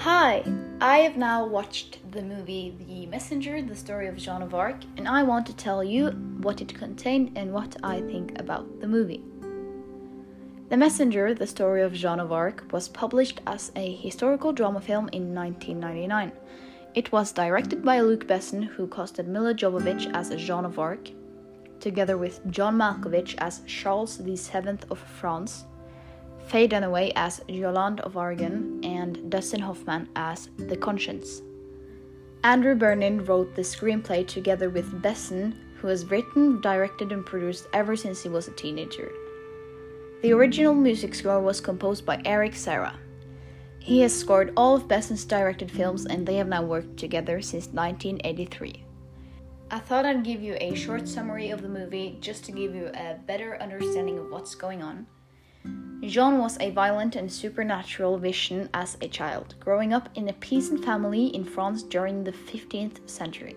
I have now watched the movie The Messenger, the story of Joan of Arc, and I want to tell you what it contained and what I think about the movie. The Messenger, the story of Joan of Arc, was published as a historical drama film in 1999. It was directed by Luc Besson, who casted Milla Jovovich as Joan of Arc, together with John Malkovich as Charles VII of France, Faye Dunaway as Yolande of Aragon, and Dustin Hoffman as The Conscience. Andrew Birkin wrote the screenplay together with Besson, who has written, directed, and produced ever since he was a teenager. The original music score was composed by Eric Serra. He has scored all of Besson's directed films, and they have now worked together since 1983. I thought I'd give you a short summary of the movie just to give you a better understanding of what's going on. Jean was a violent and supernatural vision as a child, growing up in a peasant family in France during the 15th century.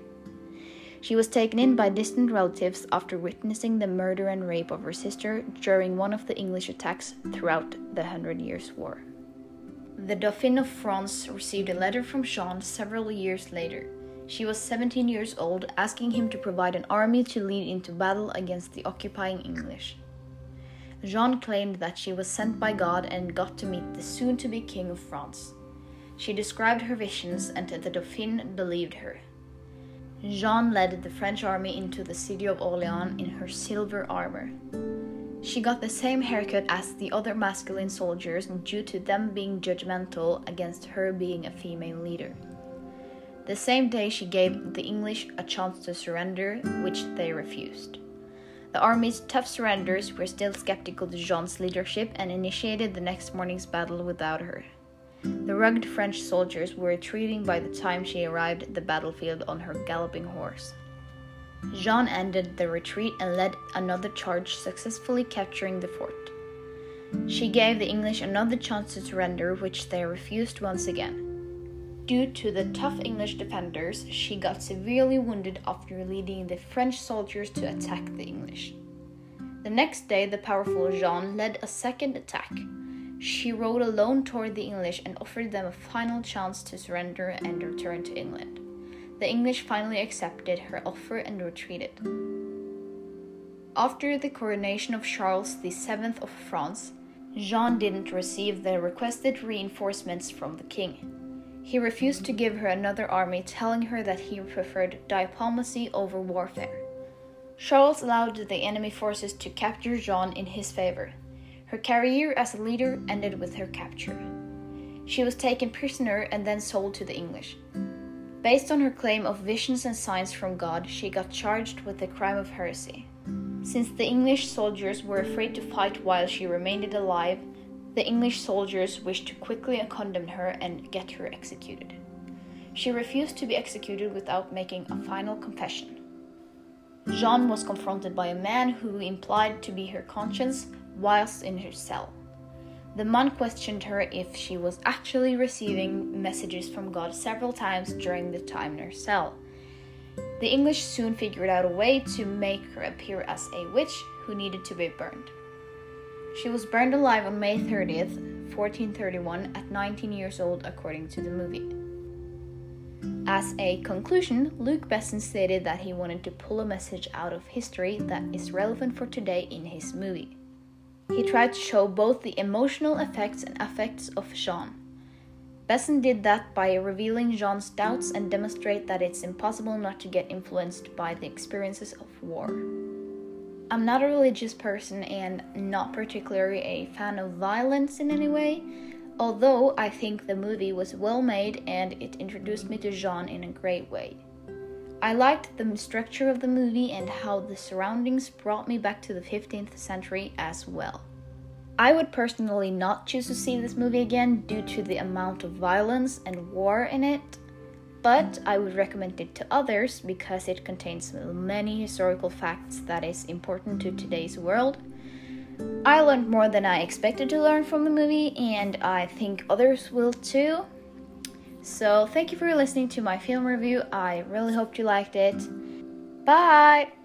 She was taken in by distant relatives after witnessing the murder and rape of her sister during one of the English attacks throughout the Hundred Years' War. The Dauphin of France received a letter from Jean several years later. She was 17 years old, asking him to provide an army to lead into battle against the occupying English. Jean claimed that she was sent by God and got to meet the soon to be King of France. She described her visions, and the Dauphin believed her. Jean led the French army into the city of Orleans in her silver armor. She got the same haircut as the other masculine soldiers due to them being judgmental against her being a female leader. The same day, she gave the English a chance to surrender, which they refused. The army's tough surrenders were still skeptical to Jean's leadership and initiated the next morning's battle without her. The rugged French soldiers were retreating by the time she arrived at the battlefield on her galloping horse. Jean ended the retreat and led another charge, successfully capturing the fort. She gave the English another chance to surrender, which they refused once again. Due to the tough English defenders, she got severely wounded after leading the French soldiers to attack the English. The next day, the powerful Jean led a second attack. She rode alone toward the English and offered them a final chance to surrender and return to England. The English finally accepted her offer and retreated. After the coronation of Charles VII of France, Jean didn't receive the requested reinforcements from the king. He refused to give her another army, telling her that he preferred diplomacy over warfare. Charles allowed the enemy forces to capture Jean in his favor. Her career as a leader ended with her capture. She was taken prisoner and then sold to the English. Based on her claim of visions and signs from God, she got charged with the crime of heresy. Since the English soldiers were afraid to fight while she remained alive, the English soldiers wished to quickly condemn her and get her executed. She refused to be executed without making a final confession. Jean was confronted by a man who implied to be her conscience whilst in her cell. The man questioned her if she was actually receiving messages from God several times during the time in her cell. The English soon figured out a way to make her appear as a witch who needed to be burned. She was burned alive on May 30th, 1431, at 19 years old, according to the movie. As a conclusion, Luc Besson stated that he wanted to pull a message out of history that is relevant for today in his movie. He tried to show both the emotional effects and affects of Jean. Besson did that by revealing Jean's doubts and demonstrate that it's impossible not to get influenced by the experiences of war. I'm not a religious person and not particularly a fan of violence in any way, although I think the movie was well made and it introduced me to Jean in a great way. I liked the structure of the movie and how the surroundings brought me back to the 15th century as well. I would personally not choose to see this movie again due to the amount of violence and war in it, but I would recommend it to others because it contains many historical facts that is important to today's world. I learned more than I expected to learn from the movie, and I think others will too. So, thank you for listening to my film review. I really hope you liked it. Bye!